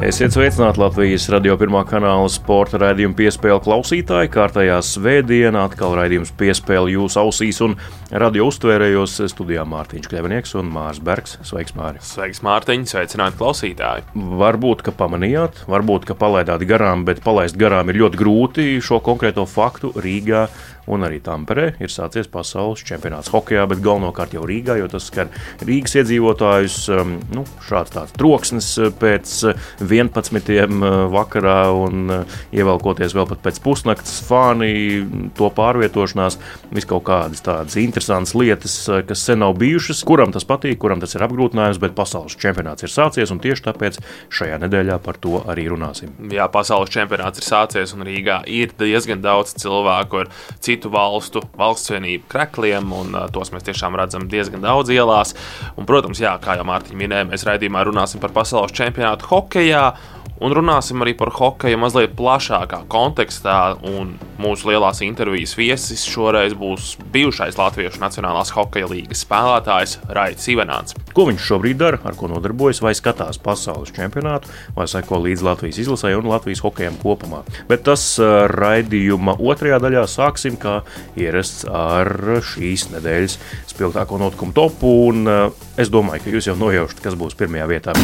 Esiet sveicināti Latvijas radio pirmā kanāla sporta raidījuma piespēle klausītāji. Kārtējā svētdienā atkal raidījums piespēle jūsu ausīs un radio uztvērējos studijā Mārtiņš Kļavnieks un Mārs Bergs. Sveiks, Māri! Sveiks, Mārtiņ! Sveicināti klausītāji! Varbūt, ka pamanījāt, varbūt, ka palaidāt garām, bet palaist garām ir ļoti grūti šo konkrēto faktu Rīgā un arī Tamperē ir sācies pasaules čempionāts hokeja, bet galvenokārt jau Rīgā, jo tas skar Rīgas iedzīvotājus. Um, nu, šāds tāds troksnis uh, pēc 11. Uh, uh, vakarā un ievelkoties vēl pat pēc pusnakts, fāni, to pārvietošanās, vis kaut kādas tādas interesantas lietas, kas sen nav bijušas. Kuram tas patīk, kuram tas ir apgrūtinājums, bet pasaules čempionāts ir sācies un tieši tāpēc šajā nedēļā par to arī runāsim. Jā, pasaules čempionāts ir sācies un Rīgā ir diezgan daudz cilvēku ar citu citu valstu valstsvienību krekliem, un uh, tos mēs tiešām redzam diezgan daudz ielās. Un, protams, jā, kā jau Mārtiņa minēja, mēs raidījumā runāsim par pasaules čempionātu hokeja un runāsim arī par hokeju mazliet plašākā kontekstā. Mūsu lielās intervijas viesis šoreiz būs bijušais Latviešu Nacionālās hokeja līnijas spēlētājs Raits Ivanāns. Ko viņš šobrīd dara, ar ko nodarbojas, vai skatās pasaules čempionātu, vai seko līdz Latvijas izlasē un Latvijas hokejam kopumā. Bet tas uh, raidījuma otrajā daļā sāksim kā ierasts ar šīs nedēļas spilgtāko notikumu topu, un uh, es domāju, ka jūs jau nojaušat, kas būs pirmajā vietā.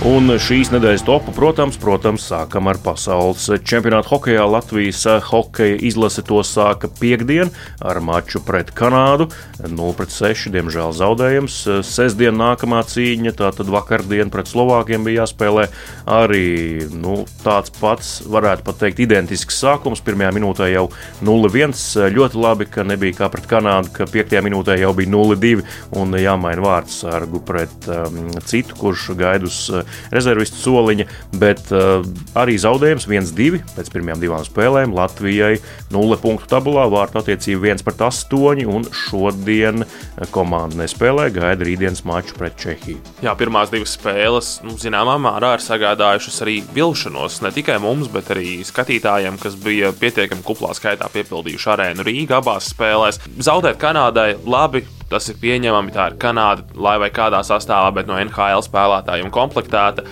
Un šīs nedēļas topu, protams, protams, sākam ar pasaules čempionātu hokeja. Latvijas hokeja izlase to sāka piekdien ar maču pret Kanādu. 0-6, diemžēl zaudējums. Sestdien nākamā cīņa, tātad vakardien pret Slovākiem bija jāspēlē arī nu, tāds pats, varētu pat teikt, identisks sākums. Pirmajā minūtē jau 0-1. Ļoti labi, ka nebija kā pret Kanādu, ka piektajā minūtē jau bija 0-2 un jāmaina vārds sargu pret um, citu, kurš gaidus rezervistu soliņa, bet uh, arī zaudējums 1-2 pēc pirmajām divām spēlēm Latvijai 0 punktu tabulā, vārtu attiecība 1 pret 8, un šodien komanda nespēlē, gaida rītdienas maču pret Čehiju. Jā, pirmās divas spēles, nu, zināmā mērā, ir sagādājušas arī vilšanos ne tikai mums, bet arī skatītājiem, kas bija pietiekami kuplā skaitā piepildījuši arēnu Rīgā abās spēlēs. Zaudēt Kanādai labi, Tas ir pieņemami. Tā ir Kanāda, lai vai kādā sastāvā, bet no NHL spēlētājiem komplektēta.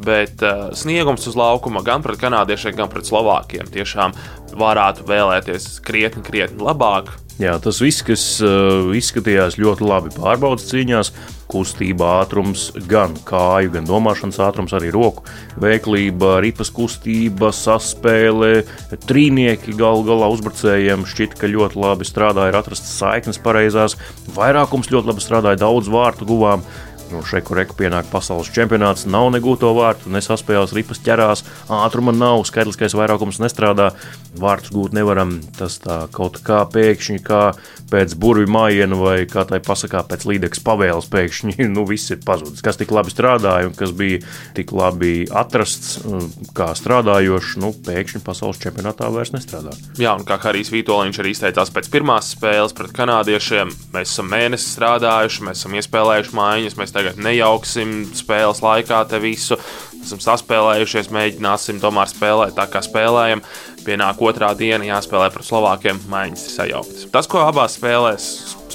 Bet uh, sniegums uz laukuma gan pret kanādiešiem, gan pret slovākiem tiešām varētu vēlēties krietni, krietni labāk. Jā, tas viss, kas uh, izskatījās ļoti labi pārbaudas cīņās, kustība, ātrums, gan kāju, gan domāšanas ātrums, arī roku veiklība, ripas kustība, saspēle, trīnieki galu galā uzbrucējiem šķiet, ka ļoti labi strādāja, ir atrastas saiknes pareizās, vairākums ļoti labi strādāja, daudz vārtu guvām. Nu, Šeku reku pienāk pasaules čempionāts, nav negūto vārtu, nesaspējās, ripas ķerās, ātruma nav, skaitliskais vairākums nestrādā, vārtus gūt nevaram. Tas tā kaut kā pēkšņi, kā pēc burvju mājiņa vai kā tai pasakā, pēc līdzekas pavēles pēkšņi, nu viss ir pazudis. Kas tik labi strādāja un kas bija tik labi atrasts, kā strādājošs, nu pēkšņi pasaules čempionātā vairs nestrādā. Jā, un kā Harijs Vitoļņš arī izteicās pēc pirmās spēles pret kanādiešiem, mēs esam mēnesi strādājuši, mēs esam iespēlējuši mājiņas, mēs tagad nejauksim spēles laikā te visu. Esam saspēlējušies, mēģināsim tomēr spēlēt tā, kā spēlējam. Pienāk otrā diena, jāspēlē pret Slovākiem, mājiņas ir sajauktas. Tas, ko abās spēlēs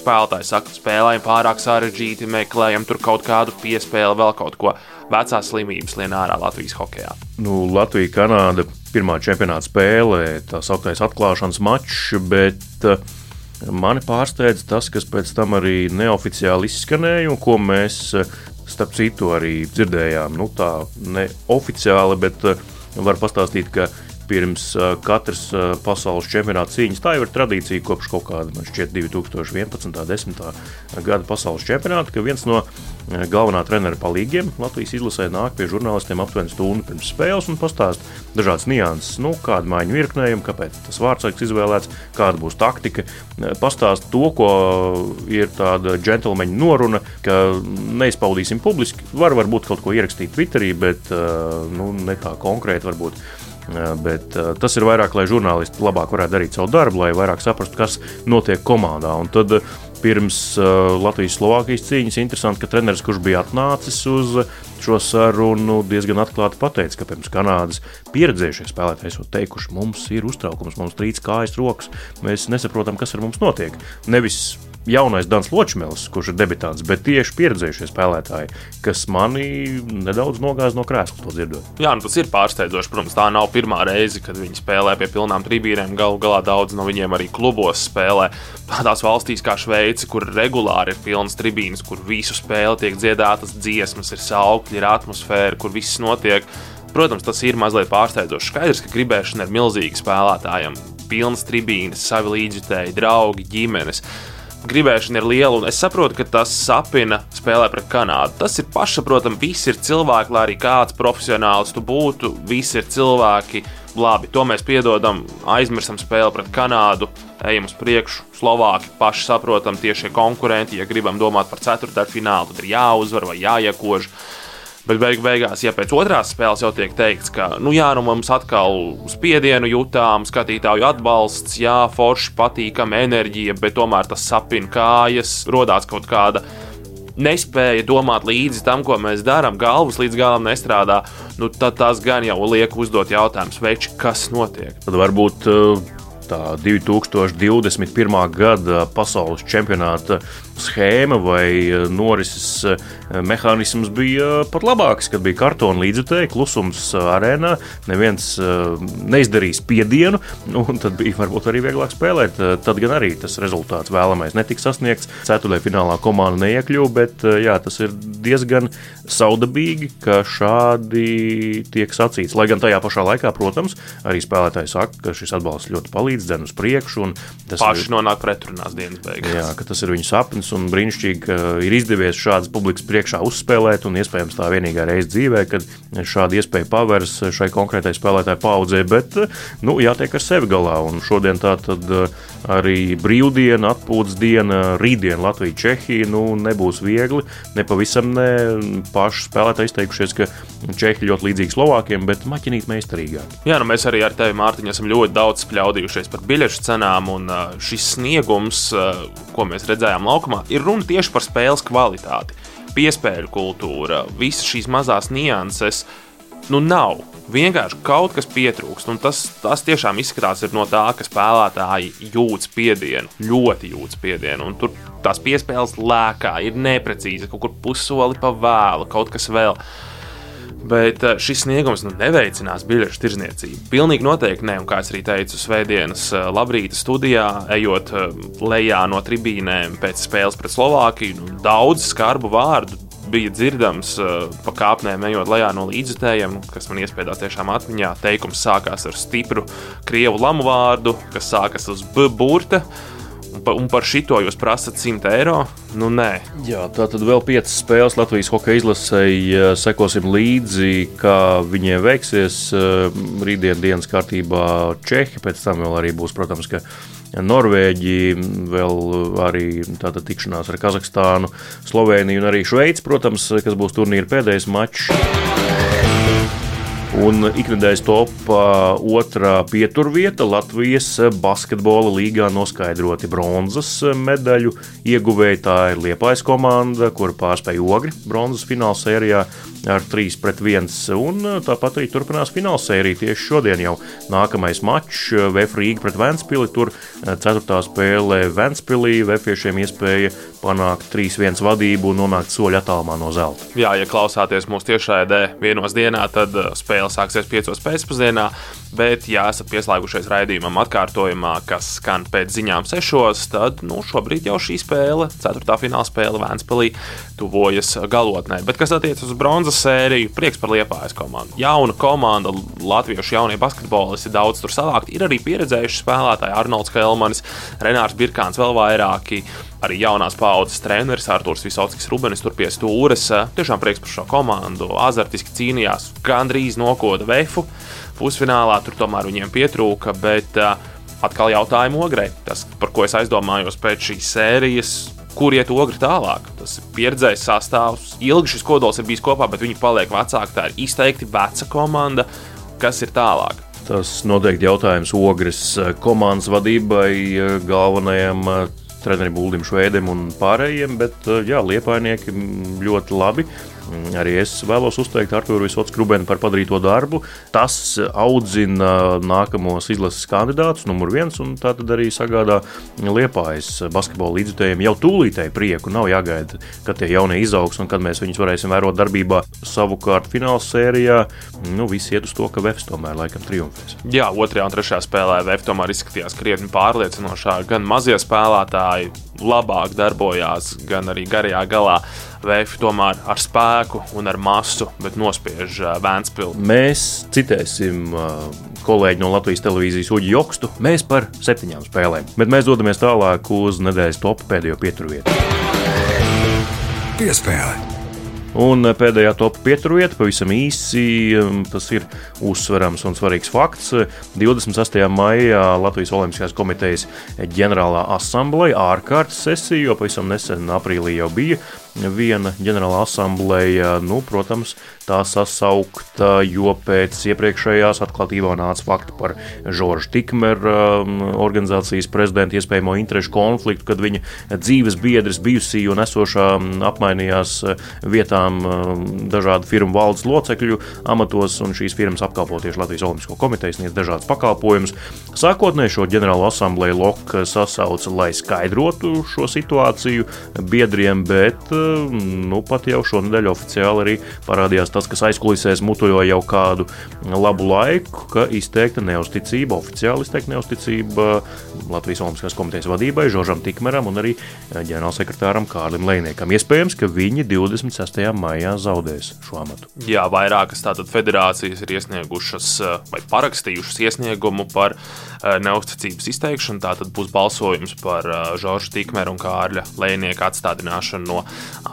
spēlētāji saka, spēlējam pārāk sarežģīti, meklējam tur kaut kādu piespēli, vēl kaut ko. Vecās slimības lien ārā Latvijas hokeja. Nu, Latvija, Kanāda, pirmā čempionāta spēlē, tā sauktais atklāšanas mačs, bet uh, Mani pārsteidz tas, kas pēc tam arī neoficiāli izskanēja, un ko mēs, starp citu, arī dzirdējām. Nu, tā neoficiāli, bet var pastāstīt, ka pirms katras pasaules čempionāta cīņas. Tā jau ir tradīcija kopš kaut kāda, man šķiet, 2011. un 2010. gada pasaules čempionāta, ka viens no galvenā trenera palīgiem Latvijas izlasē nāk pie žurnālistiem aptuveni stundu pirms spēles un pastāst dažādas nianses, nu, kāda maiņu virknējumu, kāpēc tas vārdsargs izvēlēts, kāda būs taktika. Pastāst to, ko ir tāda džentlmeņa noruna, ka neizpaudīsim publiski. Var varbūt kaut ko ierakstīt Twitterī, bet nu, ne tā konkrēti varbūt Bet tas ir vairāk, lai žurnālisti labāk varētu darīt savu darbu, lai vairāk saprastu, kas notiek komandā. Un tad pirms Latvijas-Slovākijas cīņas interesanti, ka treneris, kurš bija atnācis uz šo sarunu, diezgan atklāti pateica, ka pirms Kanādas pieredzējušie spēlētāji esat teikuši, mums ir uztraukums, mums trīc kājas rokas, mēs nesaprotam, kas ar mums notiek. Nevis jaunais Dans Ločmēls, kurš ir debitants, bet tieši pieredzējušie spēlētāji, kas mani nedaudz nogāza no krēsla to dzirdot. Jā, nu tas ir pārsteidzoši. Protams, tā nav pirmā reize, kad viņi spēlē pie pilnām tribīnēm. Galu galā daudz no viņiem arī klubos spēlē. Tādās valstīs kā Šveice, kur regulāri ir pilnas tribīnes, kur visu spēli tiek dziedātas dziesmas, ir saukļi, ir atmosfēra, kur viss notiek. Protams, tas ir mazliet pārsteidzoši. Skaidrs, ka gribēšana ir milzīga spēlētājiem. Pilnas tribīnes, savi līdzjutēji, draugi, ģimenes gribēšana ir liela, un es saprotu, ka tas sapina spēlē pret Kanādu. Tas ir pašsaprotami, visi ir cilvēki, lai arī kāds profesionāls tu būtu, visi ir cilvēki. Labi, to mēs piedodam, aizmirstam spēli pret Kanādu, ejam uz priekšu. Slovāki paši saprotam, tieši konkurenti, ja gribam domāt par ceturtdaļfinālu, tad ir jāuzvar vai jāiekož. Bet beig beigās, ja pēc otrās spēles jau tiek teikts, ka, nu, jā, nu mums atkal spiedienu jutām, skatītāju atbalsts, jā, forši patīkama enerģija, bet tomēr tas sapina kājas, rodās kaut kāda nespēja domāt līdzi tam, ko mēs darām, galvas līdz galam nestrādā, nu, tad tas gan jau liek uzdot jautājumus, veči, kas notiek. Tad varbūt uh, tā 2021. gada pasaules čempionāta schēma vai eh, norises eh, mehānisms bija pat labāks, kad bija kartona līdzekļi, klusums eh, arēnā, neviens neizdarīja spiedienu, nu, un tad bija varbūt arī vieglāk spēlēt. Tad gan arī tas rezultāts vēlamais netika sasniegts. Ceturtajā finālā komanda neiekļuva, bet jā, tas ir diezgan saudabīgi, ka šādi tiek sacīts. Lai gan tajā pašā laikā, protams, arī spēlētāji saka, ka šis atbalsts ļoti palīdz, dzen uz priekšu. Tas paši ir, nonāk pretrunās dienas beigās. Jā, ka tas ir viņu sapnis jauns un brīnišķīgi, ka ir izdevies šādas publikas priekšā uzspēlēt. Iespējams tā vienīgā reize dzīvē, kad šāda iespēja pavērs šai konkrētai spēlētāju paudzē. Bet nu, jātiek ar sevi galā. Un šodien tā tad arī brīvdiena, atpūtas diena, rītdiena Latvija, Čehija nu, nebūs viegli. Ne pavisam ne paši spēlētāji izteikušies, ka Čehi ļoti līdzīgi Slovākiem, bet maķinīt meistarīgāk. Jā, nu mēs arī ar tevi, Mārtiņ, esam ļoti daudz spļaudījušies par biļešu cenām, un šis sniegums, ko mēs redzējām laukumā, ir runa tieši par spēles kvalitāti, piespēļu kultūra, visas šīs mazās nianses. Nu, nav. Vienkārši kaut kas pietrūkst. Tas, tas tiešām izskatās no tā, ka spēlētāji jūt spiedienu, ļoti jūt spiedienu. Tur tās piespēles lēkā, ir neprecīzi, kaut kur pussoli pa vēlu, kaut kas vēl. Bet eh, šis sniegums nu, neveicinās biļešu tirzniecību. Pilnīgi noteikti ne. Un kā es arī teicu, Svētdienas eh, labrīta studijā, ejot eh, lejā no tribīnēm pēc spēles pret Slovākiju, nu, daudz skarbu vārdu bija dzirdams pa kāpnēm, ejot lejā no līdzjutējiem, kas man iespējās tiešām atmiņā. Teikums sākās ar stipru krievu lamu vārdu, kas sākas uz B burta un par šito jūs prasat 100 eiro? Nu, nē. Jā, tā tad vēl piecas spēles Latvijas hokeja izlasēji. Sekosim līdzi, kā viņiem veiksies. Rītdienas dienas kārtībā Čehi, pēc tam vēl arī būs, protams, ka. Norvēģi, vēl arī tāda tikšanās ar Kazahstānu, Sloveniju un arī Šveici, protams, kas būs turnīra pēdējais mačs. Un ikdienas topā otrā pieturvieta Latvijas basketbola līgā noskaidroti bronzas medaļu ieguvēja. Tā ir Liepais komanda, kur pārspēja Ogri bronzas fināla sērijā ar 3 pret 1. Un uh, tāpat arī turpinās fināla sērija tieši šodien. Jau nākamais mačs uh, VF Rīga pret Ventspili. Tur 4. Uh, spēlē Ventspilī. Vēfiešiem iespēja panākt 3-1 vadību un nonākt soļu attālumā no zelta. Jā, ja klausāties mūsu tiešraidē vienos dienā, tad spēle sāksies 5 pēcpusdienā. Bet, ja esat pieslēgušies raidījumam atkārtojumā, kas skan pēc ziņām 6, tad nu, šobrīd jau šī spēle, 4. fināla spēle Vēnspēlī, tuvojas galotnē. Bet, kas attiecas uz bronzas sēriju, prieks par Liepājas komandu. Jauna komanda, latviešu jaunie basketbolisti daudz tur savākt. Ir arī pieredzējuši spēlētāji Arnolds Helmanis, Renārs Birkāns, vēl vairāki. Arī jaunās paudzes treneris Arthurs Visockis Rubenis tur pie stūres. Tiešām prieks par šo komandu. Azartiski cīnījās, gandrīz nokoda vefu pusfinālā. Tur tomēr viņiem pietrūka. Bet, uh, Atkal jautājumu ogrei. Tas, par ko es aizdomājos pēc šīs sērijas, kur iet ogri tālāk. Tas ir pieredzējis sastāvs. Ilgi šis kodols ir bijis kopā, bet viņi paliek vecāki. Tā ir izteikti veca komanda. Kas ir tālāk? Tas noteikti jautājums Ogres komandas vadībai, galvenajam trenerim Uldim Švēdim un pārējiem, bet jā, liepainieki ļoti labi. Mm, arī es vēlos uzteikt Arthuru Visotsu Krubenu par padarīto darbu. Tas audzina nākamos izlases kandidātus, numur viens, un tā tad arī sagādā liepājas basketbola līdzjutējiem jau tūlītēji prieku. Nav jāgaida, kad tie jaunie izaugs un kad mēs viņus varēsim vērot darbībā. Savukārt fināla sērijā nu, viss iet uz to, ka Vēfs tomēr laikam triumfēs. Jā, otrajā un trešajā spēlē Vēfs tomēr izskatījās krietni pārliecinošāk. Gan mazie spēlētāji labāk darbojās, gan arī garajā galā Vēfi tomēr ar spēku un ar masu, bet nospiež uh, Vēnspilsnu. Mēs citēsim uh, kolēģi no Latvijas televīzijas Uģi Jokstu. Mēs par septiņām spēlēm, bet mēs dodamies tālāk uz nedēļas topu pēdējo pieturvietu. Piespēle! Un pēdējā top pieturvieta, pavisam īsi, tas ir uzsverams un svarīgs fakts. 28. maijā Latvijas Olimpiskās komitejas ģenerālā asambleja ārkārtas sesija, jo pavisam nesen aprīlī jau bija viena ģenerāla asambleja, nu, protams, tā sasaukta, jo pēc iepriekšējās atklātībā nāca fakti par Žorža Tikmera um, organizācijas prezidenta iespējamo interešu konfliktu, kad viņa dzīves biedrs, bijusī un esošā um, apmainījās uh, vietām um, dažādu firmu valdes locekļu amatos, un šīs firmas apkalpo tieši Latvijas Olimpisko komiteju, sniedz dažādas pakalpojumus. Sākotnēji šo ģenerālo asambleju Loka sasauca, lai skaidrotu šo situāciju biedriem, bet uh, nu, pat jau šonadēļ oficiāli arī parādījās tas, kas aizkulisēs mutojo jau kādu labu laiku, ka izteikta neusticība, oficiāli izteikta neusticība Latvijas Olimpiskās komitejas vadībai, Žoržam Tikmeram un arī ģenerālsekretāram Kārlim Lēniekam. Iespējams, ka viņi 26. maijā zaudēs šo amatu. Jā, vairākas tātad federācijas ir iesniegušas vai parakstījušas iesniegumu par neusticības izteikšanu. Tātad būs balsojums par Žorža Tikmera un Kārļa Lēnieka atstādināšanu no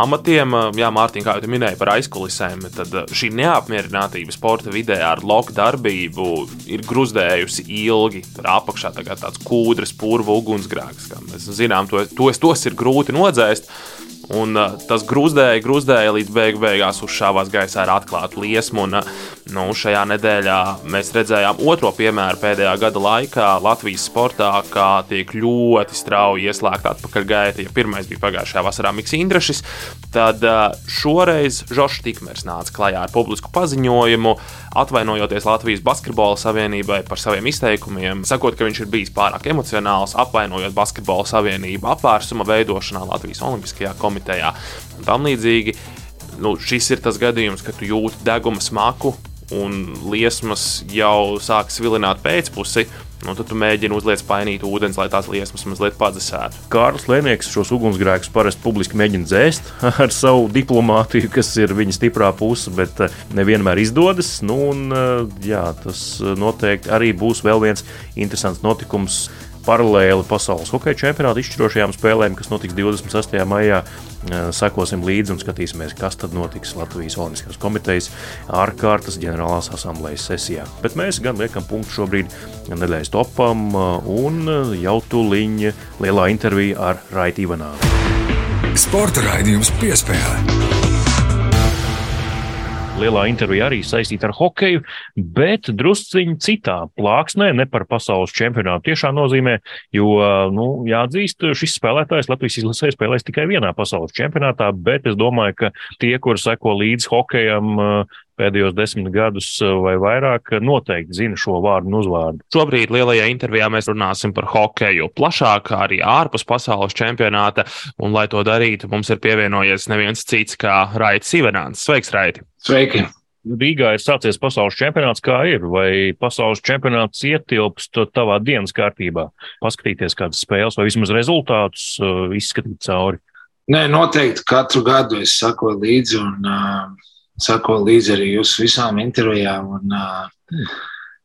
amatiem. Jā, Mārtiņ, kā jau minēji par aizkulisēm, tad šī neapmierinātība sporta vidē ar loku darbību ir gruzdējusi ilgi. Tur apakšā tā tāds kūdras, purva ugunsgrēks. Mēs zinām, to, tos, tos ir grūti nodzēst. Un, uh, tas grūzdēja, grūzdēja līdz beig beigās uzšāvās gaisā ar atklātu liesmu. Un, uh, nu, šajā nedēļā mēs redzējām otro piemēru pēdējā gada laikā Latvijas sportā, kā tiek ļoti strauji ieslēgta atpakaļgaita. Ja pirmais bija pagājušajā vasarā Mikls Indrašs, tad šoreiz Žoržs Tikmers nāca klajā ar publisku paziņojumu, atvainojoties Latvijas Basketbola Savienībai par saviem izteikumiem, sakot, ka viņš ir bijis pārāk emocionāls, apvainojot Basketbola Savienību apvērsuma veidošanā Latvijas Olimpiskajā komitejā un tam līdzīgi. Nu, šis ir tas gadījums, kad tu jūti deguna smaku un liesmas jau sāk svilināt pēcpusi. Nu, tad tu mēģini uzliekt painīt ūdeni, lai tās liesmas mazliet padzesētu. Kārlis Lēnieks šos ugunsgrēkus parasti publiski mēģina dzēst ar savu diplomātiju, kas ir viņa stiprā puse, bet eh, nevienmēr izdodas. Nu, un, eh, jā, tas noteikti arī būs vēl viens interesants notikums paralēli pasaules hokeja čempionāta izšķirošajām spēlēm, kas notiks 26. maijā. Sekosim līdzi un skatīsimies, kas tad notiks Latvijas Olimpiskās komitejas ārkārtas ģenerālās asamblejas sesijā. Bet mēs gan liekam punktu šobrīd nedēļas topam un jau tuliņa lielā intervija ar Raitu Ivanānu. Sporta raidījums piespēlē lielā intervijā arī saistīta ar hokeju, bet drusciņā citā plāksnē, ne par pasaules čempionātu tiešā nozīmē, jo, nu, jāatzīst, šis spēlētājs Latvijas izlasē spēlēs tikai vienā pasaules čempionātā, bet es domāju, ka tie, kur seko līdzi hokejam, pēdējos desmit gadus eh, vai vairāk, noteikti zina šo vārdu un uzvārdu. Šobrīd lielajā intervijā mēs runāsim par hokeju plašāk, arī ārpus pasaules čempionāta. Un, lai to darītu, mums ir pievienojies neviens cits kā Raits Ivanāns. Sveiks, Raiti! Sveiki! Rīgā ir sācies pasaules čempionāts, kā ir, vai pasaules čempionāts ietilpst tavā dienas kārtībā, paskatīties kādas spēles vai vismaz rezultātus eh, izskatīt cauri. Nē, noteikti katru gadu es sakoju līdzi un uh, sako līdzi arī jūsu visām intervijām. Un, uh,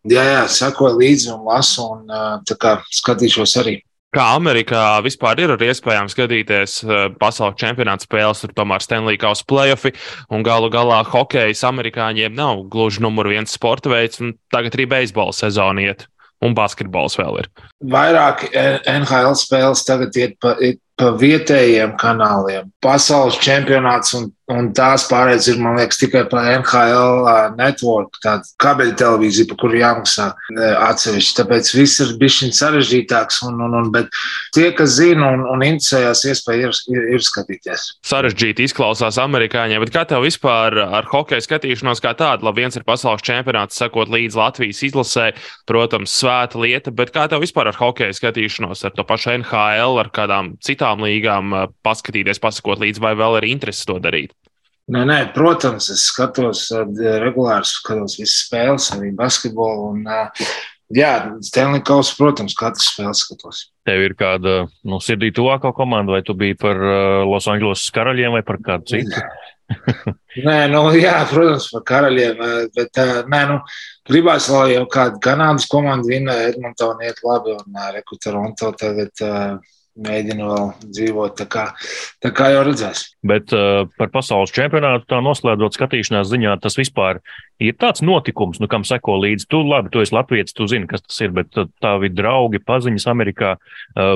jā, jā, sako līdzi un lasu, un uh, kā, skatīšos arī. Kā Amerikā vispār ir iespējams skatīties pasaules čempionāta spēles, tur tomēr Stanley Kausa playoffi un galu galā hokejs amerikāņiem nav gluži numur viens sporta veids, un tagad arī beisbola sezona iet. Un basketbols vēl ir. Vairāk NHL spēles tagad iet pa, iet pa vietējiem kanāliem. Pasaules čempionāts un Un tās pārējais ir, man liekas, tikai par NHL network, tāda kabeļa televīzija, par kuru jāmaksā atsevišķi. Tāpēc viss ir bijis sarežģītāks. Un, un, un, bet tie, kas zina un, un interesējās, iespēja ir, ir, ir skatīties. Sarežģīti izklausās amerikāņiem, bet kā tev vispār ar hokeja skatīšanos kā tādu? Labi, viens ir pasaules čempionāts, sekot līdz Latvijas izlasē, protams, svēta lieta, bet kā tev vispār ar hokeja skatīšanos, ar to pašu NHL, ar kādām citām līgām paskatīties, pasakot līdzi, vai vēl ir interesi to darīt? Nē, nē, protams, es skatos regulāri, skatos visas spēles, arī basketbolu. Un, jā, Stanley Kausa, protams, katru spēli skatos. Tev ir kāda nu, sirdī tuvākā komanda, vai tu biji par uh, Los Angeles karaļiem vai par kādu citu? nē, nu, jā, protams, par karaļiem. Bet nē, nu, gribās, lai jau kāda Kanādas komanda vinna Edmontonu iet labi un Reku Toronto tagad. Uh, mēģina vēl dzīvot. Tā kā, tā kā jau redzēs. Bet uh, par pasaules čempionātu tā noslēdzot skatīšanās ziņā, tas vispār ir tāds notikums, nu, kam seko līdzi. Tu labi, tu esi Latvijas, tu zini, kas tas ir, bet tavi draugi, paziņas Amerikā uh,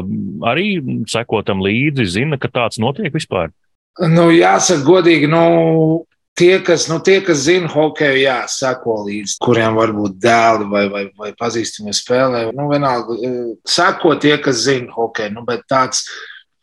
arī seko tam līdzi, zina, ka tāds notiek vispār. Nu, jāsaka, godīgi, nu, tie, kas, nu, tie, kas zina hokeju, jā, seko līdzi, kuriem varbūt dēli vai, vai, vai pazīstami spēlē. Nu, vienalga, eh, seko tie, kas zina hokeju, nu, bet tāds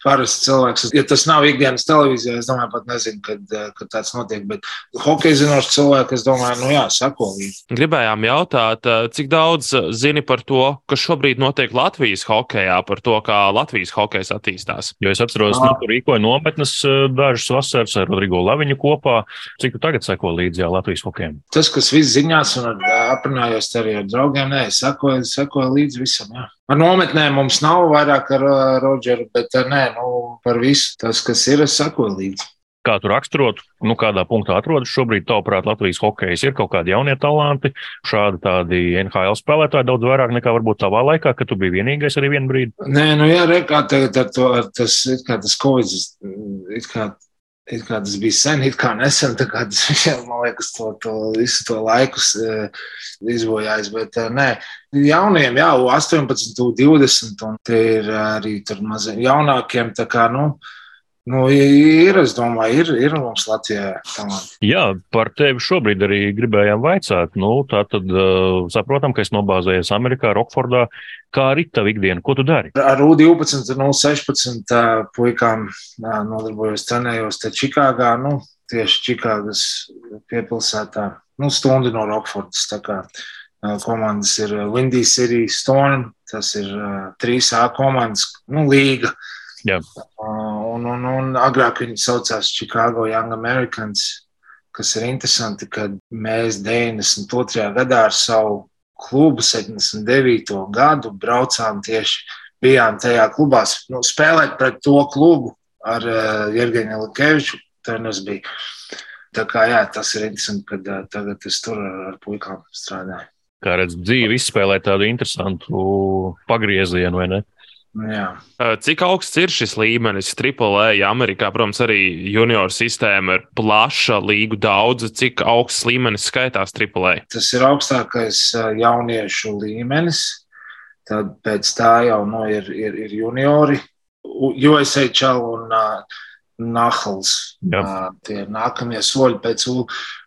parasts cilvēks. Ja tas nav ikdienas televīzijā, es domāju, pat nezinu, kad, eh, kad tāds notiek. Bet hokeja zinošs cilvēks, es domāju, nu jā, sako līdzi. Gribējām jautāt, eh, cik daudz eh, zini par to, kas šobrīd notiek Latvijas hokejā, par to, kā Latvijas hokejs attīstās? Jo es atceros, ka nu, tur rīkoja nometnes dažas vasaras ar Rodrigo Laviņu kopā. Cik tu tagad seko līdzi jā, Latvijas hokejam? Tas, kas viss ziņās un aprunājos arī ar draugiem, nē, sekoju, sekoju līdzi visam. Jā. Ar nometnēm mums nav vairāk ar Rodžeru, bet nē, nu, par visu tas, kas ir, es sakoju līdzi. Kā tu raksturotu, nu, kādā punktā atrodas šobrīd, tavuprāt, Latvijas hokejs ir kaut kādi jaunie talanti, šādi tādi NHL spēlētāji daudz vairāk nekā varbūt tavā laikā, kad tu biji vienīgais arī vienu brīdi? Nē, nu jā, re, kā tagad ar to, ar tas, kā tas Covid, it kā It kā tas bija sen, it kā nesen, tā kā tas visiem, man liekas, to, to visu to laikus uh, izbojājis. Bet uh, nē, jauniem, jā, 18, 20, un tie ir arī tur maziem jaunākiem. Tā kā, nu, uh, Nu, ir, es domāju, ir, ir mums Latvijā talanti. Jā, par tevi šobrīd arī gribējām vaicāt. Nu, tā tad uh, saprotam, ka es nobāzējies Amerikā, Rokfordā. Kā arī tavu ikdienu? Ko tu dari? Ar U12, no 16 uh, puikām uh, nodarbojos, trenējos te Čikāgā, nu, tieši Čikāgas piepilsētā, nu, stundu no Rokfordas. Tā kā uh, komandas ir Windy City Storm, tas ir uh, 3A komandas, nu, līga. Jā. Un, un, un agrāk viņi saucās Chicago Young Americans, kas ir interesanti, ka mēs 92. gadā ar savu klubu 79. gadu braucām tieši, bijām tajā klubā, nu, spēlēt pret to klubu ar uh, Jurgenu Likeviču. Treneris bija. Tā kā jā, tas ir interesanti, ka uh, tagad es tur ar, ar puikām strādāju. Kā redzat, dzīve izspēlē tādu interesantu pagriezienu, vai ne? Jā. Cik augsts ir šis līmenis? AAA, Amerikā, protams, arī junior sistēma ir plaša, līgu daudz. Cik augsts līmenis skaitās AAA? Tas ir augstākais jauniešu līmenis. Tad pēc tā jau nu, ir, ir, ir juniori, Čau un uh, Nahals. Uh, tie ir nākamie soļi pēc U,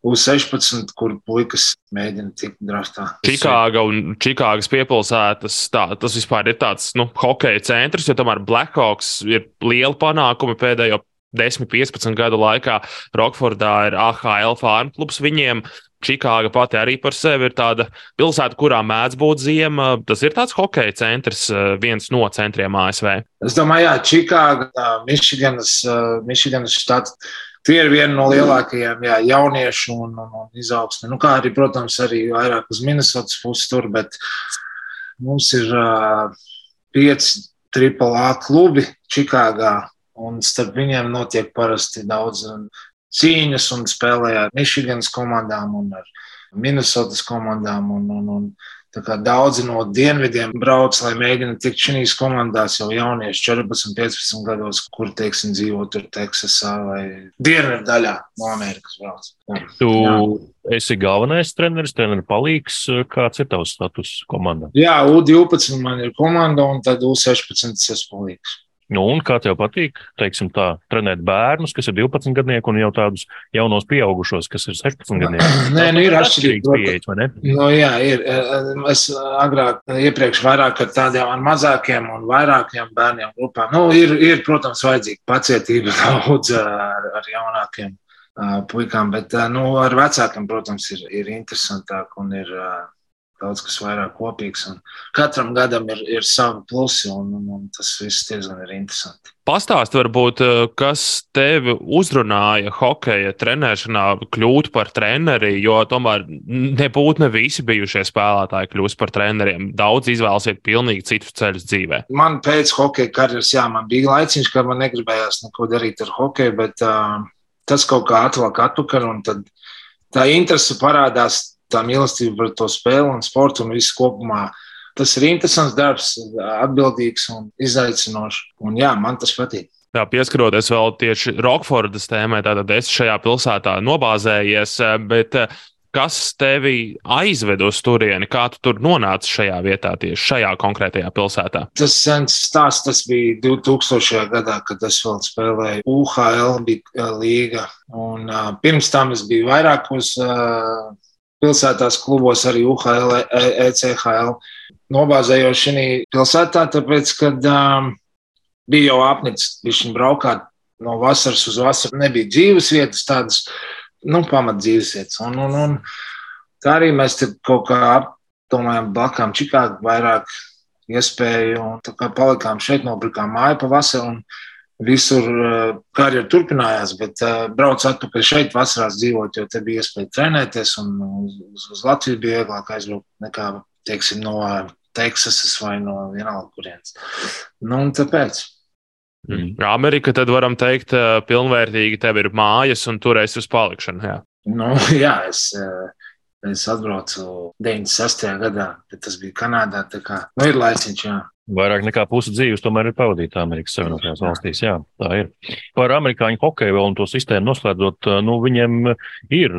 U16, kur puikas mēģina tikt draftā. Čikāga un Čikāgas piepilsētas, tā, tas vispār ir tāds nu, hokeja centrs, jo tomēr Blackhawks ir liela panākuma pēdējo 10, 15 gadu laikā. Rokfordā ir AHL farm klubs viņiem. Čikāga pati arī par sevi ir tāda pilsēta, kurā mēdz būt ziema. Tas ir tāds hokeja centrs, eh, viens no centriem ASV. Es domāju, Jā, Čikāga, Mičiganas, Mičiganas štats. Tie ir vieni no lielākajiem jā, jauniešu un, un, un izaugsmē. Nu, kā arī, protams, arī vairāk uz Minnesotas puses tur, bet mums ir uh, pieci AAA klubi Čikāgā, un starp viņiem notiek parasti daudz cīņas un spēlēja ar Michiganas komandām un ar Minnesotas komandām. Un, un, un, Daudzi no dienvidiem brauc, lai mēģinātu tikt šīs komandās jau jaunieši, 14, 15 gados, kur teiksim, dzīvo tur Teksasā vai dienvidu daļā no Amerikas. Brauc. Jā. Tu Jā. esi galvenais treneris, treneris palīgs. Kāds ir tavs status komandā? Jā, U12 man ir komanda un tad U16 es palīgs. Nu, un kā tev patīk, teiksim, tā, trenēt bērnus, kas ir 12 gadnieki, un jau tādus jaunos pieaugušos, kas ir 16 gadnieki? Nē, nu, ir atšķirīgi pieejas, vai ne? Nu, jā, ir. Es agrāk, iepriekš vairāk ar tādiem ar mazākiem un vairākiem bērniem grupām. Nu, ir, ir, protams, vajadzīga pacietība daudz ar, ar jaunākiem puikām, bet nu, ar vecākiem, protams, ir, ir interesantāk un ir daudz kas vairāk kopīgs. Katram gadam ir, ir savi plusi, un, un, un tas viss diezgan ir interesanti. Pastāst, varbūt, eh, kas tevi uzrunāja hokeja trenēšanā, kļūt par treneri, jo tomēr nebūtu ne visi bijušie spēlētāji kļūst par treneriem. Daudz izvēlsies pilnīgi citus ceļus dzīvē. Man pēc hokeja karjeras, jā, man bija laiciņš, ka man negribējās neko darīt ar hokeju, bet uh, tas kaut kā atvelk atpakaļ, un tad tā interese parādās tā mīlestība par to spēli un sportu un visu kopumā. Tas ir interesants darbs, atbildīgs un izaicinošs. Un jā, man tas patīk. Jā, pieskaroties vēl tieši Rokfordas tēmai, tad es šajā pilsētā nobāzējies, bet eh, kas tevi aizved uz turieni? Kā tu tur nonāci šajā vietā, tieši šajā konkrētajā pilsētā? Tas sens stāsts, tas bija 2000. gadā, kad es vēl spēlēju UHL, eh, līga. Un, uh, pirms tam es biju vairākos uh, pilsētās klubos, arī UHL, ECHL. Nobāzējos šī pilsētā, tāpēc, kad um, bija jau apnicis, viņš braukāt no vasaras uz vasaru. Nebija dzīves vietas, tādas nu, pamat dzīves vietas. Un, un, un tā arī mēs kaut kā apdomājām blakām Čikāgu vairāk iespēju. Un tā kā palikām šeit, nopirkām māju pa vasaru. Un, visur eh, karjeras turpinājās, bet uh, braucu atpakaļ šeit, vasarās dzīvot, jo te bija iespēja trenēties. Uz, uz Latviju bija vieglāk aizbraukt nekā teiksim, no Teksasas vai no vienalga kurienes. Nu, tāpēc. Mm. Amerika, tad varam teikt, eh, pilnvērtīgi tev ir mājas un tur es uz palikšanu. Jā, nu, jā es, es atbraucu 96. gadā, bet tas bija Kanādā. Tā kā nu, ir laiciņš, jā. Vairāk nekā pusi dzīves tomēr ir pavadīta Amerikas Savienotajās valstīs. Jā, tā ir. Par amerikāņu hokeju vēl un to sistēmu noslēdzot, nu, viņiem ir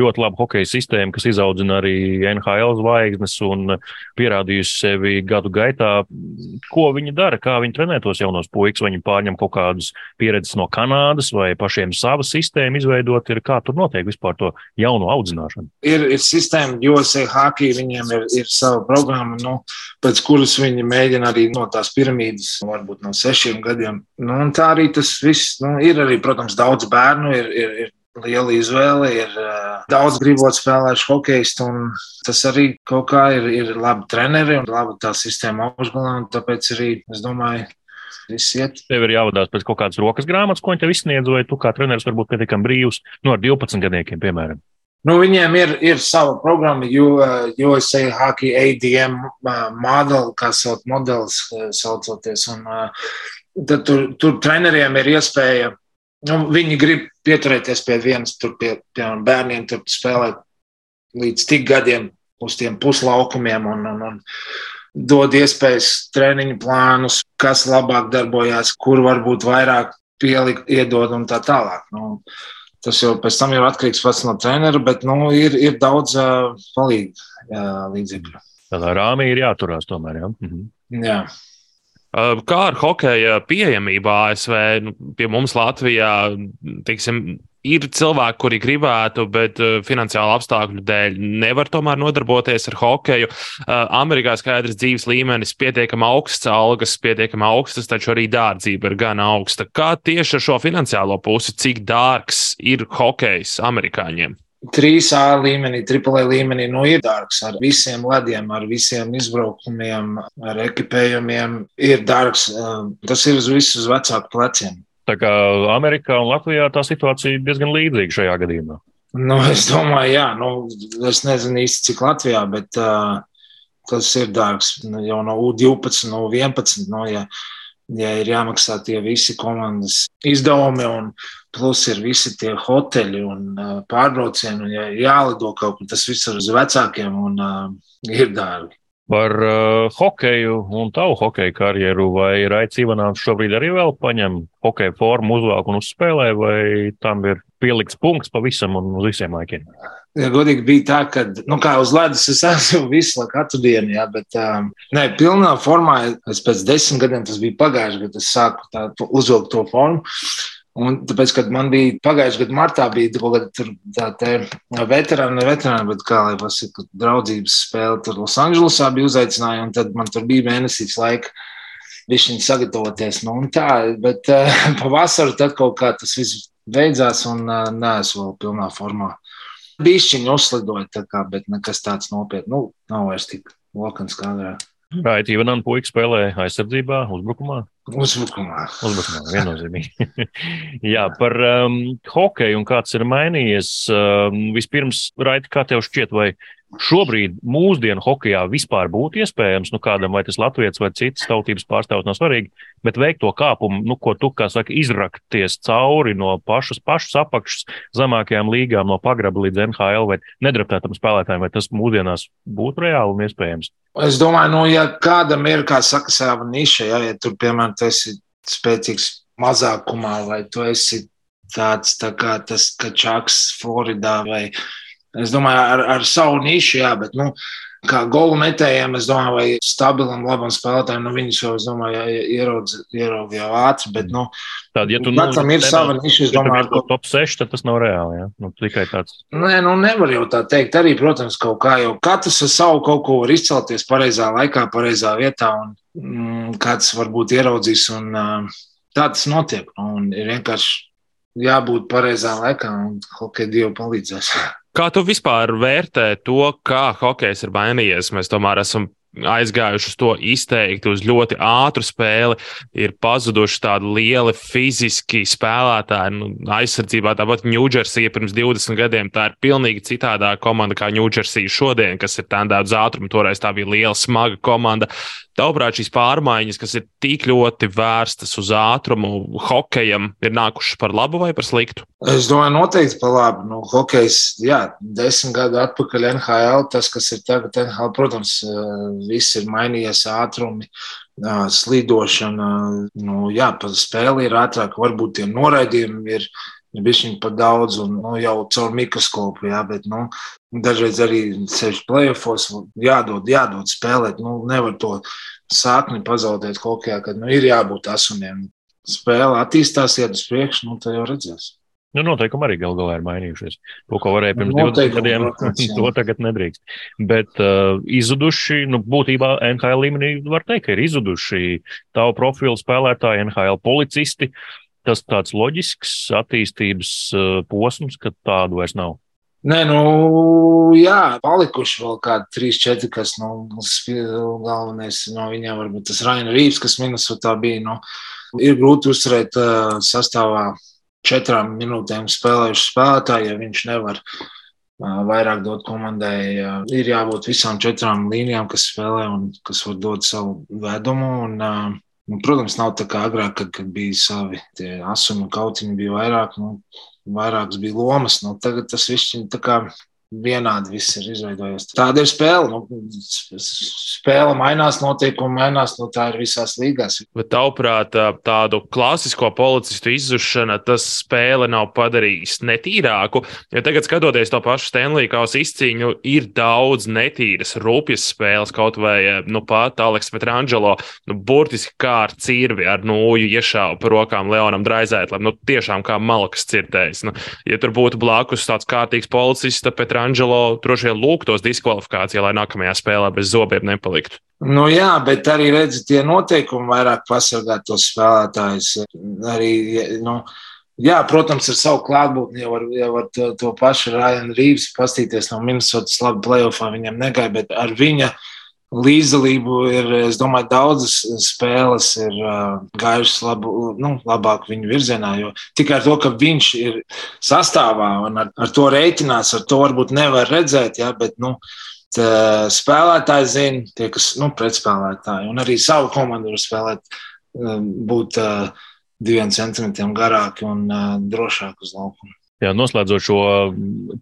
ļoti laba hokeja sistēma, kas izaudzina arī NHL zvaigznes un pierādījusi sevi gadu gaitā. Ko viņi dara, kā viņi trenē tos jaunos puikas, vai viņi pārņem kaut kādus pieredzes no Kanādas vai pašiem savu sistēmu izveidot, ir kā tur notiek vispār to jauno audzināšanu? Ir, ir sistēma, USA hockey, viņiem ir, ir sava programma, nu, pēc kuras viņi mēģina mēģina arī no tās piramīdas, varbūt no sešiem gadiem. Nu, tā arī tas viss nu, ir. Arī, protams, daudz bērnu ir. ir, ir Liela izvēle, ir uh, daudz gribot spēlēt hokeistu, un tas arī kaut kā ir, ir labi treneri un labi tā sistēma augšgalā. Tāpēc arī es domāju. Tev ir jāvadās pēc kaut kādas rokas grāmatas, ko viņi tev izsniedz, vai tu kā treneris varbūt pietiekami brīvs no nu, 12 gadniekiem, piemēram. Nu, viņiem ir, ir sava programma, USA uh, Hockey ADM uh, modeli, kā sauc modelis, uh, saucoties. Un, tad tur, tur treneriem ir iespēja, nu, viņi grib pieturēties pie vienas, tur pie, pie bērniem, tur spēlēt līdz tik gadiem uz tiem puslaukumiem un, un, un dod iespējas treniņu plānus, kas labāk darbojās, kur varbūt vairāk pielikt, iedod un tā tālāk. Nu, Tas jau pēc tam ir atkarīgs pats no trenera, bet nu, ir, ir daudz uh, palīdzību uh, līdzekļu. Tādā rāmī ir jāturās tomēr. Ja? Mhm. Jā. Kā ar hokeja pieejamību ASV? Nu, pie mums Latvijā, teiksim, ir cilvēki, kuri gribētu, bet uh, finansiālu apstākļu dēļ nevar tomēr nodarboties ar hokeju. Uh, Amerikā skaidrs dzīves līmenis, pietiekami augsts, algas pietiekami augstas, taču arī dārdzība ir gan augsta. Kā tieši ar šo finansiālo pusi, cik dārgs ir hokejs amerikāņiem? 3A līmenī, AAA līmenī nu, ir dārgs ar visiem lediem, ar visiem izbraukumiem, ar ekipējumiem. Ir dārgs. Uh, tas ir uz visu uz vecāku pleciem. Tā kā Amerikā un Latvijā tā situācija diezgan līdzīga šajā gadījumā. Nu, es domāju, jā, nu, es nezinu īsti cik Latvijā, bet uh, tas ir dārgs. Nu, jau no U12, no U11. Nu, ja, ja ir jāmaksā tie visi komandas izdevumi, un plus ir visi tie hoteļi un uh, pārbraucieni, un ja jālido kaut kur, tas viss ir uz vecākiem un uh, ir dārgi par uh, hokeju un tavu hokeju karjeru, vai Raits Ivanāns šobrīd arī vēl paņem hokeja formu, uzvāk un uzspēlē, vai tam ir pielikts punkts pavisam un uz visiem laikiem? Ja godīgi bija tā, ka, nu, kā uz ledus es esmu visu laiku, katru dienu, jā, bet, um, nē, pilnā formā, es pēc desmit gadiem, tas bija pagājuši, kad es sāku tā, uzvilkt to formu. Un tāpēc, kad man bija pagājušajā gadā, martā bija kaut kāda tāda veterāna, ne veterāna, bet kā lai pasakā, draudzības spēle. Tur Losandželosā bija uzaicināja, un tad man tur bija mēnesis laika viņš sagatavoties. Nu, tā, bet uh, pavasarī tad kaut kā tas viss beidzās, un uh, neesmu vēl pilnā formā. Bišķiņi uzlidoja, kā, bet nekas tāds nopietns. Nu, nav vairs tik lokans kā agrāk. Right, Ivanam puika spēlē aizsardzībā, uzbrukumā. Uzbrukumā. Uzbrukumā, viennozīmīgi. Jā, par um, hokeju un kāds ir mainījies. Um, vispirms, Raiti, kā tev šķiet, vai šobrīd mūsdienu hokeja vispār būtu iespējams, nu kādam vai tas latviečs vai citas tautības pārstāvs nav svarīgi, bet veikt to kāpumu, nu, ko tu, kā saka, izrakties cauri no pašas, pašas apakšas zemākajām līgām, no pagraba līdz NHL vai nedraptētam spēlētājiem, vai tas mūsdienās būtu reāli un iespējams? Es domāju, nu, ja kādam ir, kā saka, sava niša, ja, ja tur, piemēram, tu esi spēcīgs mazākumā vai tu esi tāds tā kā tas Kačaks Floridā vai Es domāju, ar, ar savu nišu, jā, bet, nu, kā golu metējiem, es domāju, vai stabilam, labam spēlētājam, nu, viņus jau, es domāju, ierauga jau ātri, bet, nu, Tāda, ja tu, katram nu, ir sava niša, es domāju, ko. Top 6, tad tas nav reāli, jā, nu, tikai tāds. Nē, nu, nevar jau tā teikt, arī, protams, kaut kā jau katrs ar savu kaut ko var izcelties pareizā laikā, pareizā vietā, un mm, kāds varbūt ieraudzīs, un uh, tā tas notiek, nu, un ir vienkārši jābūt pareizā laikā, un hokeja dievu palīdzēs. Kā tu vispār vērtē to, kā hokejs ir mainījies? Mēs tomēr esam aizgājuši uz to izteikti, uz ļoti ātru spēli, ir pazuduši tādi lieli fiziski spēlētāji. Nu, aizsardzībā tāpat Ņūdžersija pirms 20 gadiem tā ir pilnīgi citādā komanda kā Ņūdžersija šodien, kas ir tādā uz ātrumu. Toreiz tā bija liela, smaga komanda. Tavuprāt, šīs pārmaiņas, kas ir tik ļoti vērstas uz ātrumu, hokejam, ir nākušas par labu vai par sliktu? Es domāju, noteikti par labu. Nu, hokejs, jā, desmit gadu atpakaļ NHL, tas, kas ir tagad NHL, protams, viss ir mainījies ātrumi. Slidošana, nu, jā, pa spēli ir ātrāk, varbūt tie noraidījumi ir bijis par daudz, un nu, jau caur mikroskopu, jā, bet nu, dažreiz arī sevišķi plēsofos jādod, jādod spēlēt. Nu, nevar to sākni pazaudēt kādā, kad nu, ir jābūt asuniem. Spēle attīstās, iet uz priekšu, nu, tad jau redzēs. Nu, noteikumi arī gal galā ir mainījušies. To, ko varēja pirms Noteikumi, 20 gadiem, to tagad nedrīkst. Bet uh, izuduši, nu, būtībā NHL līmenī var teikt, ka ir izuduši tavu profilu spēlētāji, NHL policisti. Uh, tas tāds loģisks attīstības eh, posms, ka tādu vairs nav? Nē, nu, jā, palikuši vēl kādi trīs, četri, kas, nu, galvenais no viņiem varbūt tas Raina Rīvs, kas Minnesotā bija, nu, ir grūti uzturēt uh, sastāvā četrām minūtēm spēlējuši spēlētāji, ja viņš nevar uh, vairāk dot komandai. Uh, ir jābūt visām četrām līnijām, kas spēlē un kas var dot savu vedumu. Un, uh, Nu, protams, nav tā kā agrāk, kad, kad bija savi asumi kautiņi, bija vairāk, nu, vairākas bija lomas. Nu, tagad tas viss ir vienādi viss ir izveidojies. Tāda ir spēle. Nu, spēle mainās, notiekumi mainās, nu, tā ir visās līgās. Bet, tavuprāt, tādu klasisko policistu izzušana, tas spēle nav padarījis netīrāku. Jo tagad, skatoties to pašu Stanley kausa izcīņu, ir daudz netīras, rupjas spēles, kaut vai nu, pat Aleks Petrangelo, nu, burtiski kā ar cirvi, ar nūju iešāvu par rokām Leonam Draizētlam. Nu, tiešām kā malkas cirtējs. Nu, ja tur būtu blakus tāds kārtīgs policists, tad Petrangelo Angelo droši vien lūgtos diskvalifikācijā, lai nākamajā spēlē bez zobiem nepaliktu. Nu, jā, bet arī redziet, tie noteikumi vairāk pasargā tos spēlētājus. Arī, nu, Jā, protams, ar savu klātbūtni jau var, jau var to, to pašu Ryan Reeves pastīties no Minnesotas labi playoffā. Viņam negāja, bet ar viņa līdzdalību ir, es domāju, daudzas spēles ir uh, gājušas labu, nu, labāk viņu virzienā. Jo tikai ar to, ka viņš ir sastāvā un ar, ar to rēķinās, ar to varbūt nevar redzēt, ja, bet nu, spēlētāji zina, tie, kas nu, pretspēlētāji un arī savu komandu var spēlēt, būt uh, diviem centimetriem garāki un uh, drošāki uz laukuma. Jā, noslēdzot šo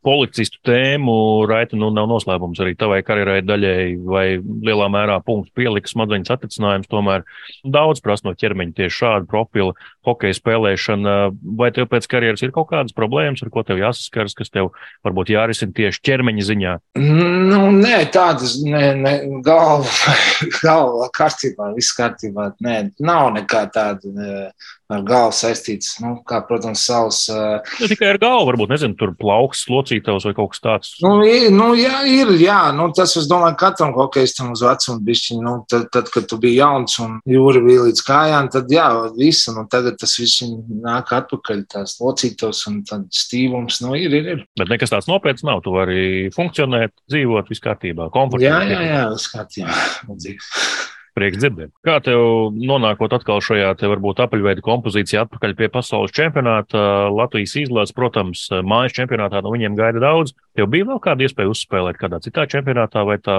policistu tēmu, Raita, nu nav noslēpums arī tavai karjerai daļēji vai lielā mērā punktu pieliks smadzeņu satricinājums. Tomēr daudz prasa no ķermeņa tieši šādu profilu hokeja spēlēšana. Vai tev pēc karjeras ir kaut kādas problēmas, ar ko tev jāsaskaras, kas tev varbūt jārisina tieši ķermeņa ziņā? Nu, nē, tādas ne, ne, galva, galva kārtībā, viss kārtībā. Nē, nav nekā tāda. Ne ar galvu saistīts. Nu, kā, protams, savs. Uh, ne tikai ar galvu, varbūt, nezinu, tur plauks, locītavs vai kaut kas tāds. Nu, ir, nu, jā, ir, jā, nu, tas, es domāju, katram hokeistam uz vecumu bišķiņu, nu, tad, tad, kad tu biji jauns un jūri bija līdz kājām, tad, jā, visu, nu, tagad tas viss nāk atpakaļ, tās locītavs un tad stīvums, nu, ir, ir, ir. Bet nekas tāds nopietns nav, tu vari funkcionēt, dzīvot viss kārtībā, komfortabli. Jā, jā, jā, viss kārtībā, Prieks dzirdēt. Kā tev nonākot atkal šajā te varbūt apaļveida kompozīcijā atpakaļ pie pasaules čempionāta, Latvijas izlases, protams, mājas čempionātā no viņiem gaida daudz. Tev bija vēl kāda iespēja uzspēlēt kādā citā čempionātā, vai tā,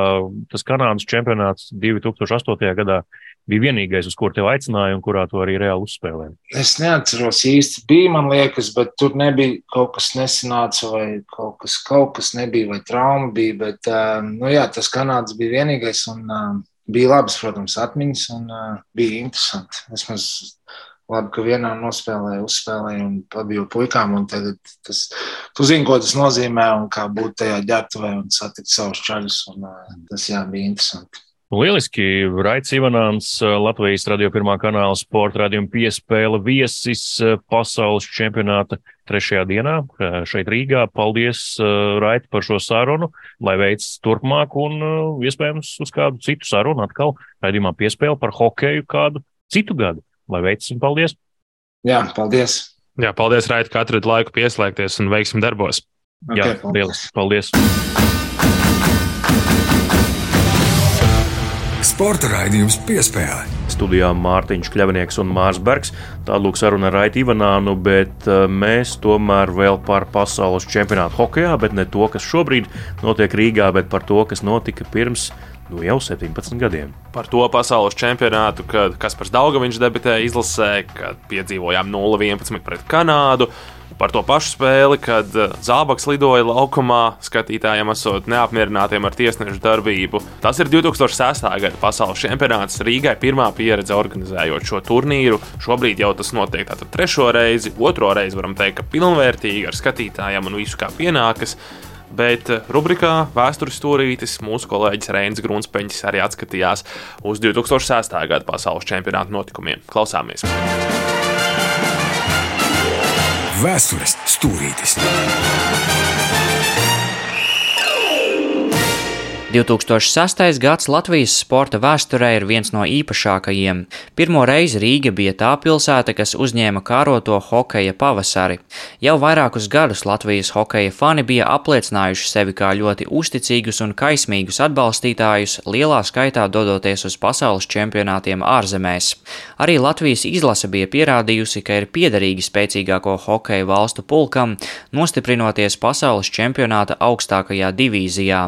tas Kanādas čempionāts 2008. gadā bija vienīgais, uz kur tevi aicināja un kurā tu arī reāli uzspēlēji? Es neatceros īsti. Bija, man liekas, bet tur nebija kaut kas nesanāca, vai kaut kas, kaut kas nebija, vai trauma bija. Bet, nu, jā, tas Kanādas bija vienīgais. Un, bija labas, protams, atmiņas un uh, bija interesanti. Vismaz labi, ka vienā nospēlēju, uzspēlēju un pabiju puikām. Un tagad tas, tu zini, ko tas nozīmē un kā būt tajā ģērbtuvē un satikt savus čaļus. Un, uh, tas jā, bija interesanti. Lieliski. Raits Ivanāns, Latvijas radio pirmā kanāla sporta radījuma piespēle viesis pasaules čempionāta trešajā dienā šeit Rīgā. Paldies, Raiti, par šo sarunu, lai veids turpmāk un iespējams uz kādu citu sarunu atkal raidījumā piespēle par hokeju kādu citu gadu. Lai veids un paldies! Jā, paldies! Jā, paldies, Raiti, ka atradi laiku pieslēgties un veiksim darbos. Okay, Jā, paldies! paldies. Sporta raidījums piespēle. Studijā Mārtiņš Kļavnieks un Mārs Bergs. Tāda lūk saruna ar Raitu Ivanānu, bet eh, mēs tomēr vēl par pasaules čempionātu hokeja, bet ne to, kas šobrīd notiek Rīgā, bet par to, kas notika pirms nu, jau 17 gadiem. Par to pasaules čempionātu, kad Kaspars Daugaviņš debitēja izlasē, kad piedzīvojām 0-11 pret Kanādu par to pašu spēli, kad eh, Zābaks lidoja laukumā, skatītājiem esot neapmierinātiem ar tiesnešu darbību. Tas ir 2006. gada pasaules čempionāts Rīgai pirmā pieredze organizējot šo turnīru. Šobrīd jau tas notiek tātad trešo reizi, otro reizi varam teikt, ka pilnvērtīgi ar skatītājiem un visu kā pienākas. Bet eh, rubrikā Vēstures stūrītis mūsu kolēģis Reinis Grunspeņš arī atskatījās uz 2006. gada pasaules čempionāta notikumiem. Klausāmies! Vēstures stūrītis. 2006. gads Latvijas sporta vēsturē ir viens no īpašākajiem. Pirmo reizi Rīga bija tā pilsēta, kas uzņēma kāroto hokeja pavasari. Jau vairākus gadus Latvijas hokeja fani bija apliecinājuši sevi kā ļoti uzticīgus un kaismīgus atbalstītājus, lielā skaitā dodoties uz pasaules čempionātiem ārzemēs. Arī Latvijas izlase bija pierādījusi, ka ir piederīgi spēcīgāko hokeja valstu pulkam, nostiprinoties pasaules čempionāta augstākajā divīzijā.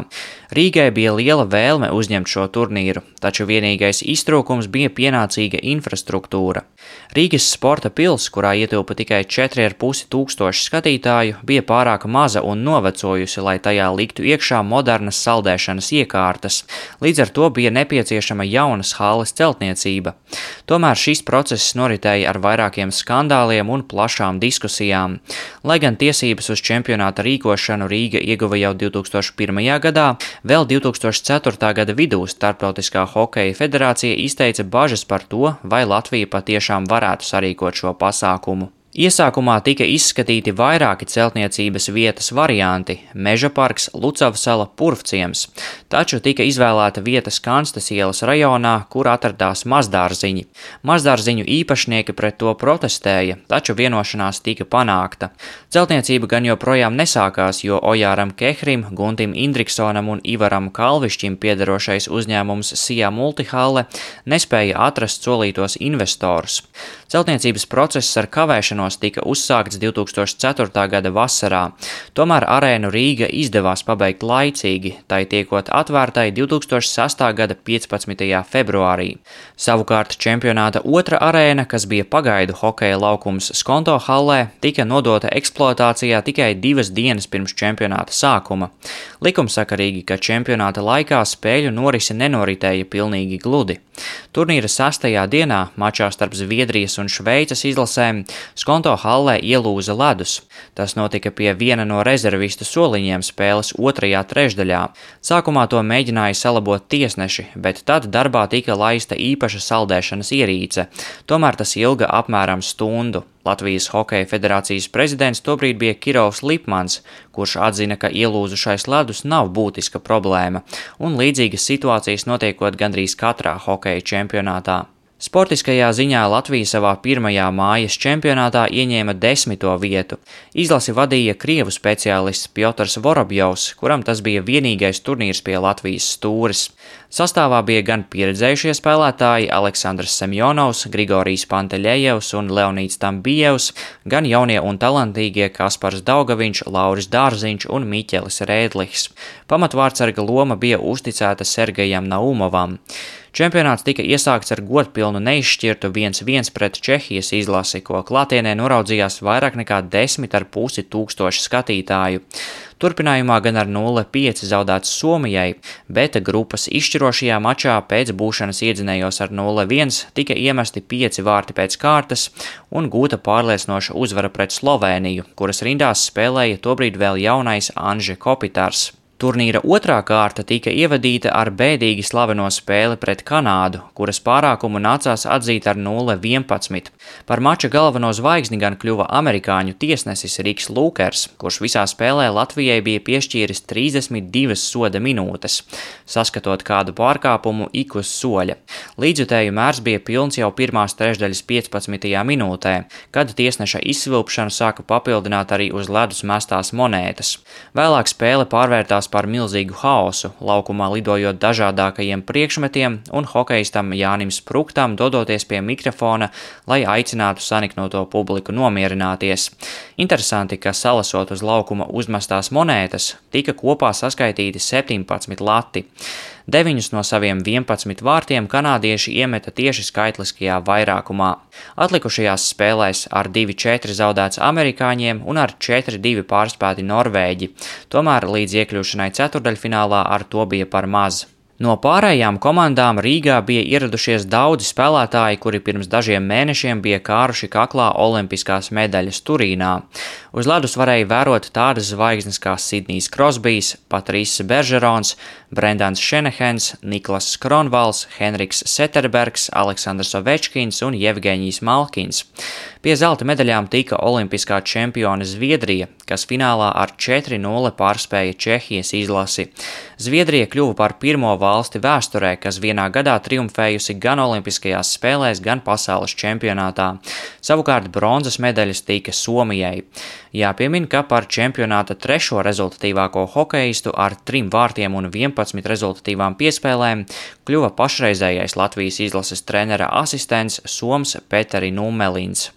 Rīgai bija liela vēlme uzņemt šo turnīru, taču vienīgais iztrūkums bija pienācīga infrastruktūra. Rīgas sporta pils, kurā ietilpa tikai 4,5 tūkstoši skatītāju, bija pārāk maza un novecojusi, lai tajā liktu iekšā modernas saldēšanas iekārtas, līdz ar to bija nepieciešama jaunas hāles celtniecība. Tomēr šis process noritēja ar vairākiem skandāliem un plašām diskusijām. Lai gan tiesības uz čempionāta rīkošanu Rīga ieguva jau 2001. gadā, Vēl 2004. gada vidū Startautiskā hokeja federācija izteica bažas par to, vai Latvija patiešām varētu sarīkot šo pasākumu. Iesākumā tika izskatīti vairāki celtniecības vietas varianti - Meža parks, Lucavsala, Purvciems, taču tika izvēlēta vieta Skanstas ielas rajonā, kur atradās mazdārziņi. Mazdārziņu īpašnieki pret to protestēja, taču vienošanās tika panākta. Celtniecība gan joprojām nesākās, jo Ojāram Kehrim, Guntim Indriksonam un Ivaram Kalvišķim piederošais uzņēmums Sijā Multihalle nespēja atrast solītos investorus. Celtniecības process ar kavēšanu sagatavošanos tika uzsākts 2004. gada vasarā. Tomēr arēnu Rīga izdevās pabeigt laicīgi, tai tiekot atvērtai 2006. gada 15. februārī. Savukārt čempionāta otra arēna, kas bija pagaidu hokeja laukums Skonto hallē, tika nodota eksploatācijā tikai divas dienas pirms čempionāta sākuma. Likumsakarīgi, ka čempionāta laikā spēļu norise nenoritēja pilnīgi gludi. Turnīra sastajā dienā mačā starp Zviedrijas un Šveices izlasēm Skonto hallē ielūza ledus. Tas notika pie viena no rezervistu soliņiem spēles otrajā trešdaļā. Sākumā to mēģināja salabot tiesneši, bet tad darbā tika laista īpaša saldēšanas ierīce. Tomēr tas ilga apmēram stundu. Latvijas Hokeja federācijas prezidents tobrīd bija Kirovs Lipmans, kurš atzina, ka ielūzušais ledus nav būtiska problēma, un līdzīgas situācijas notiekot gandrīz katrā hokeja čempionātā. Sportiskajā ziņā Latvija savā pirmajā mājas čempionātā ieņēma desmito vietu. Izlasi vadīja krievu speciālists Piotrs Vorobjovs, kuram tas bija vienīgais turnīrs pie Latvijas stūres. Sastāvā bija gan pieredzējušie spēlētāji Aleksandrs Semjonovs, Grigorijs Panteļējevs un Leonīts Tambijevs, gan jaunie un talantīgie Kaspars Daugaviņš, Lauris Dārziņš un Miķelis Rēdlihs. Pamatvārdsarga loma bija uzticēta Sergejam Naumovam. Čempionāts tika iesākts ar godpilnu neizšķirtu 1-1 pret Čehijas izlasi, ko klātienē noraudzījās vairāk nekā 10,5 tūkstoši skatītāju. Turpinājumā gan ar 0-5 zaudēts Somijai, bet grupas izšķirošajā mačā pēc būšanas iedzinējos ar 0-1 tika iemesti 5 vārti pēc kārtas un gūta pārliecinoša uzvara pret Sloveniju, kuras rindās spēlēja tobrīd vēl jaunais Anže Kopitars. Turnīra otrā kārta tika ievadīta ar bēdīgi slaveno spēli pret Kanādu, kuras pārākumu nācās atzīt ar 0-11. Par mača galveno zvaigzni gan kļuva amerikāņu tiesnesis Riks Lūkers, kurš visā spēlē Latvijai bija piešķīris 32 soda minūtes, saskatot kādu pārkāpumu ik uz soļa. Līdzjutēju mērs bija pilns jau pirmās trešdaļas 15. minūtē, kad tiesneša izsvilpšanu sāka papildināt arī uz ledus mestās monētas. Vēlāk spēle pārvērtās par milzīgu haosu, laukumā lidojot dažādākajiem priekšmetiem un hokeistam Jānim Spruktam dodoties pie mikrofona, lai aicinātu saniknoto publiku nomierināties. Interesanti, ka salasot uz laukuma uzmestās monētas, tika kopā saskaitīti 17 lati. Deviņus no saviem 11 vārtiem kanādieši iemeta tieši skaitliskajā vairākumā. Atlikušajās spēlēs ar 2-4 zaudēts amerikāņiem un ar 4-2 pārspēti norvēģi, tomēr līdz iekļūšanai ceturdaļfinālā ar to bija par maz. No pārējām komandām Rīgā bija ieradušies daudzi spēlētāji, kuri pirms dažiem mēnešiem bija kāruši kaklā olimpiskās medaļas Turīnā. Uz ledus varēja vērot tādas zvaigznes kā Sidnijs Krosbijs, Patrīs Beržerons, Brendans Šenehens, Niklas Kronvals, Henriks Seterbergs, Aleksandrs Ovečkins un Jevgeņijs Malkins. Pie zelta medaļām tika olimpiskā čempione Zviedrija, kas finālā ar 4-0 pārspēja Čehijas izlasi. Zviedrija kļuva par pirmo valsti vēsturē, kas vienā gadā triumfējusi gan Olimpiskajās spēlēs, gan pasaules čempionātā. Savukārt bronzas medaļas tika Somijai. Jāpiemin, ka par čempionāta trešo rezultatīvāko hokeistu ar trim vārtiem un 11 rezultatīvām piespēlēm kļuva pašreizējais Latvijas izlases trenera asistents Soms Peteri Numelins.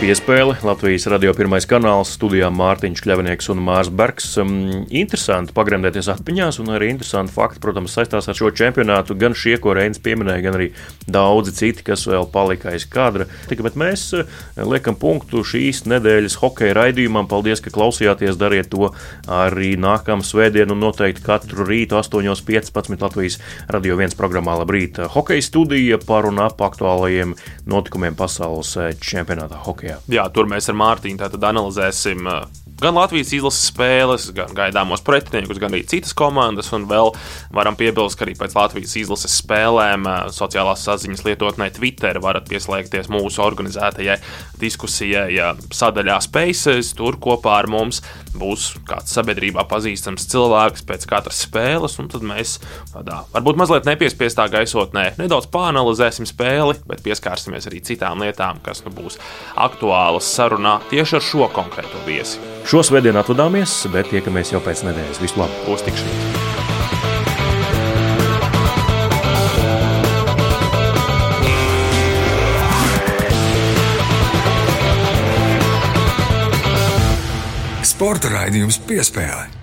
Piespēle Latvijas radio pirmais kanāls, studijā Mārtiņš Kļavinieks un Mārs Bergs. Um, interesanti pagremdēties atmiņās, un arī interesanti fakti, protams, saistās ar šo čempionātu. Gan šie, ko Reinis pieminēja, gan arī daudzi citi, kas vēl palika aiz kadra. Tika, bet mēs uh, liekam punktu šīs nedēļas hokeja raidījumam. Paldies, ka klausījāties. Dariet to arī nākamā svētdiena un noteikti katru rītu 8.15 Latvijas radio viens programmā. Labrīt! Hokeja studija par un ap aktuālajiem notikumiem pasaules uh, čempionātā hokeja. Jā. Jā, tur mēs ar Mārtiņu analizēsim gan Latvijas izlases spēles, gan gaidāmos pretiniekus, gan arī citas komandas. Un vēl varam piebilst, ka arī pēc Latvijas izlases spēlēm sociālās saziņas lietotnē Twitter varat pieslēgties mūsu organizētajai diskusijai sadaļā Spaces. Tur kopā ar mums būs kāds sabiedrībā pazīstams cilvēks pēc katras spēles, un tad mēs tādā varbūt mazliet nepiespiestā gaisotnē nedaudz pāranalizēsim spēli, bet pieskārsimies arī citām lietām, kas nu būs aktuālas sarunā tieši ar šo konkrēto viesi. Šo svētdienu atvadāmies, bet tiekamies jau pēc nedēļas. Visu labu! Uz tikšanos! sporta raidījums piespēlē.